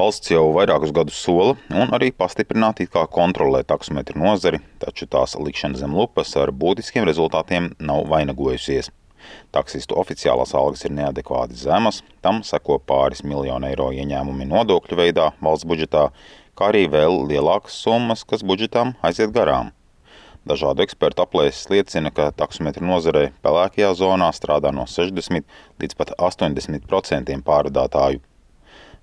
Valsts jau vairākus gadus sola un arī pastiprināti kā kontrolē taksometru nozari, taču tās likšana zem lupas ar būtiskiem rezultātiem nav vainagojusies. Taksistu oficiālās algas ir neadekvāti zemas, tam seko pāris miljonu eiro ieņēmumi nodokļu veidā valsts budžetā, kā arī vēl lielākas summas, kas budžetam aiziet garām. Dažādu ekspertu aplēses liecina, ka taksometru nozarē pelēkajā zonā strādā no 60 līdz pat 80 procentiem pārvadātāju.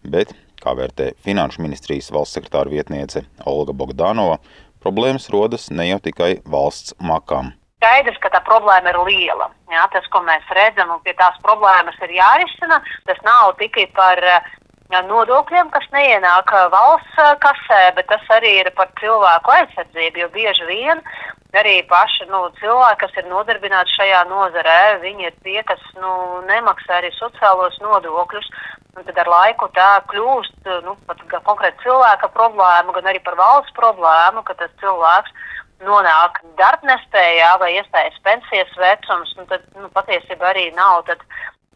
Bet, kā vērtē Finanšu ministrijas valsts sekretāra vietniece Olga Bogdanova, problēmas rodas ne jau tikai valsts makām. Skaidrs, ka tā problēma ir liela. Jā, tas, ko mēs redzam, un pie tās problēmas ir jārisina, tas nav tikai par nodokļiem, kas neienāk valsts kasē, bet tas arī ir par cilvēku aizsardzību. Jo bieži vien arī paši nu, cilvēki, kas ir nodarbināti šajā nozarē, viņi ir tie, kas nu, nemaksā arī sociālos nodokļus. Tad ar laiku tā kļūst nu, gan konkrēti cilvēka problēma, gan arī par valsts problēmu, ka tas cilvēks nonāk darbnespējā vai iestājas pensijas vecums, nu, tad nu, patiesībā arī nav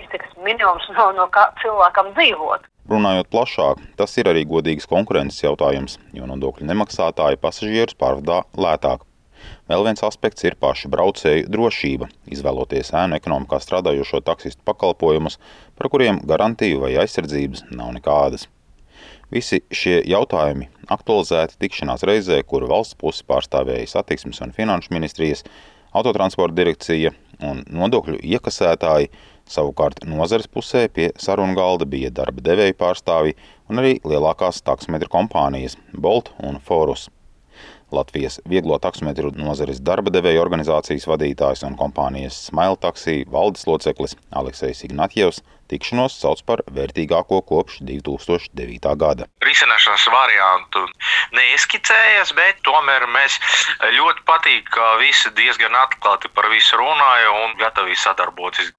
iztiks minimums, no, no kā cilvēkam dzīvot. Runājot plašāk, tas ir arī godīgs konkurences jautājums, jo nodokļu nemaksātāji pasažierus pārvadā lētāk. Vēl viens aspekts ir paša braucēju drošība, izvēloties ēnu ekonomikā strādājošo taksistu pakalpojumus, par kuriem garantiju vai aizsardzības nav nekādas. Visi šie jautājumi aktualizēti tikšanās reizē, kuru valsts pusi pārstāvēja satiksmes un finanšu ministrijas, autotransporta direkcija un nodokļu iekasētāji. Savukārt nozares pusē pie sarunu galda bija darba devēju pārstāvji un arī lielākās taksometru kompānijas Bolt un Forus. Latvijas vieglo taksometru nozares darba devēja organizācijas vadītājs un kompānijas Smile Taxi valdes loceklis Aleksejs Ignatjevs tikšanos sauc par vērtīgāko kopš 2009. gada. Risināšanas variantu neizskicējas, bet tomēr mēs ļoti patīk, ka visi diezgan atklāti par visu runāja un gatavi sadarboties.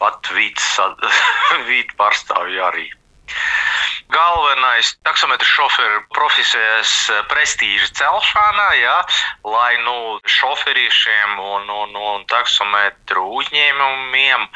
Pat vīds, vīd pārstāvji arī. Galvenais taksometru šoferu profesijas eh, prestiža celšana, ja, lai nu, šoferīšiem un, un, un taksometru uzņēmumiem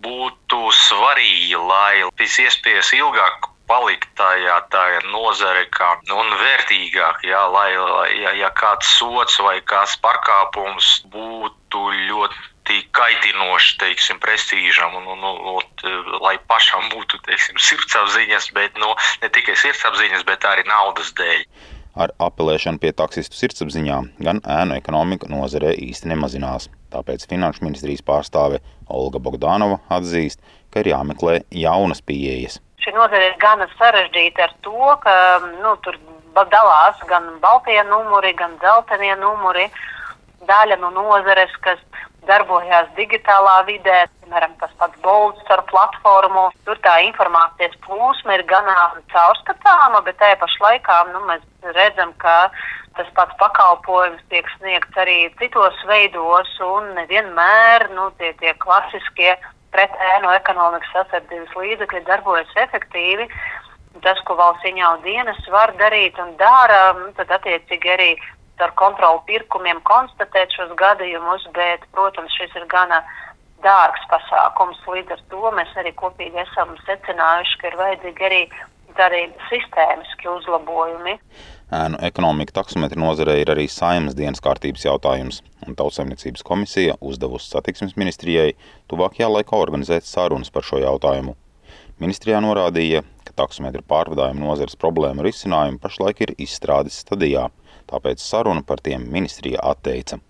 būtu svarīgi, lai pēc iespējas ilgāk palikt tajā tā nozare kā un vērtīgāk, jā, lai, ja, ja kāds sots vai kāds pārkāpums būtu ļoti kaitinoši teiksim, prestīžam, un, un, un, un lai pašam būtu teiksim, sirdsapziņas, bet nu, ne tikai sirdsapziņas, bet arī naudas dēļ. Ar apelēšanu pie taksistu sirdsapziņām gan ēnu ekonomika nozarē īsti nemazinās. Tāpēc Finanšu ministrijas pārstāve Olga Bogdanova atzīst, ka ir jāmeklē jaunas pieejas. Šī nozare ir gana sarežģīta ar to, ka nu, tur dalās gan baltie numuri, gan dzeltenie numuri. Daļa no nozares, kas darbojās digitālā vidē, piemēram, tas pats Bolts ar platformu. Tur tā informācijas plūsma ir gan caurskatāma, bet tajā pašā laikā nu, mēs redzam, ka tas pats pakalpojums tiek sniegts arī citos veidos, un nevienmēr nu, tie, tie klasiskie pret ēnu ekonomikas sasardzības līdzekļi darbojas efektīvi. Tas, ko valsts ieņēmuma dienas var darīt un dara, nu, tad attiecīgi arī ar kontrolu pirkumiem konstatēt šos gadījumus, bet, protams, šis ir gana dārgs pasākums. Līdz ar to mēs arī kopīgi esam secinājuši, ka ir vajadzīgi arī arī sistēmiski uzlabojumi. Ēnu ekonomika taksometri nozarē ir arī saimnes dienas kārtības jautājums, un Tautsaimniecības komisija uzdevusi satiksmes ministrijai tuvākajā laikā organizēt sarunas par šo jautājumu. Ministrijā norādīja, ka taksometru pārvadājumu nozares problēmu risinājumu pašlaik ir izstrādes stadijā – tāpēc sarunu par tiem ministrija atteica.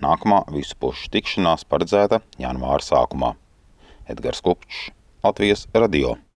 Nākamā visu pušu tikšanās paredzēta janvāra sākumā. Edgars Kupčs, Latvijas radio.